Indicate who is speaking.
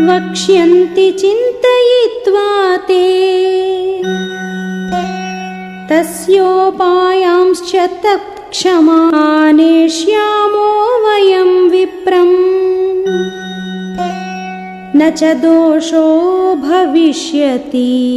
Speaker 1: वक्ष्यन्ति चिन्तयित्वा ते। तस्योपायांश्च तत्क्षमानेष्यामो वयं विप्रम्। न च दोषो भविष्यति।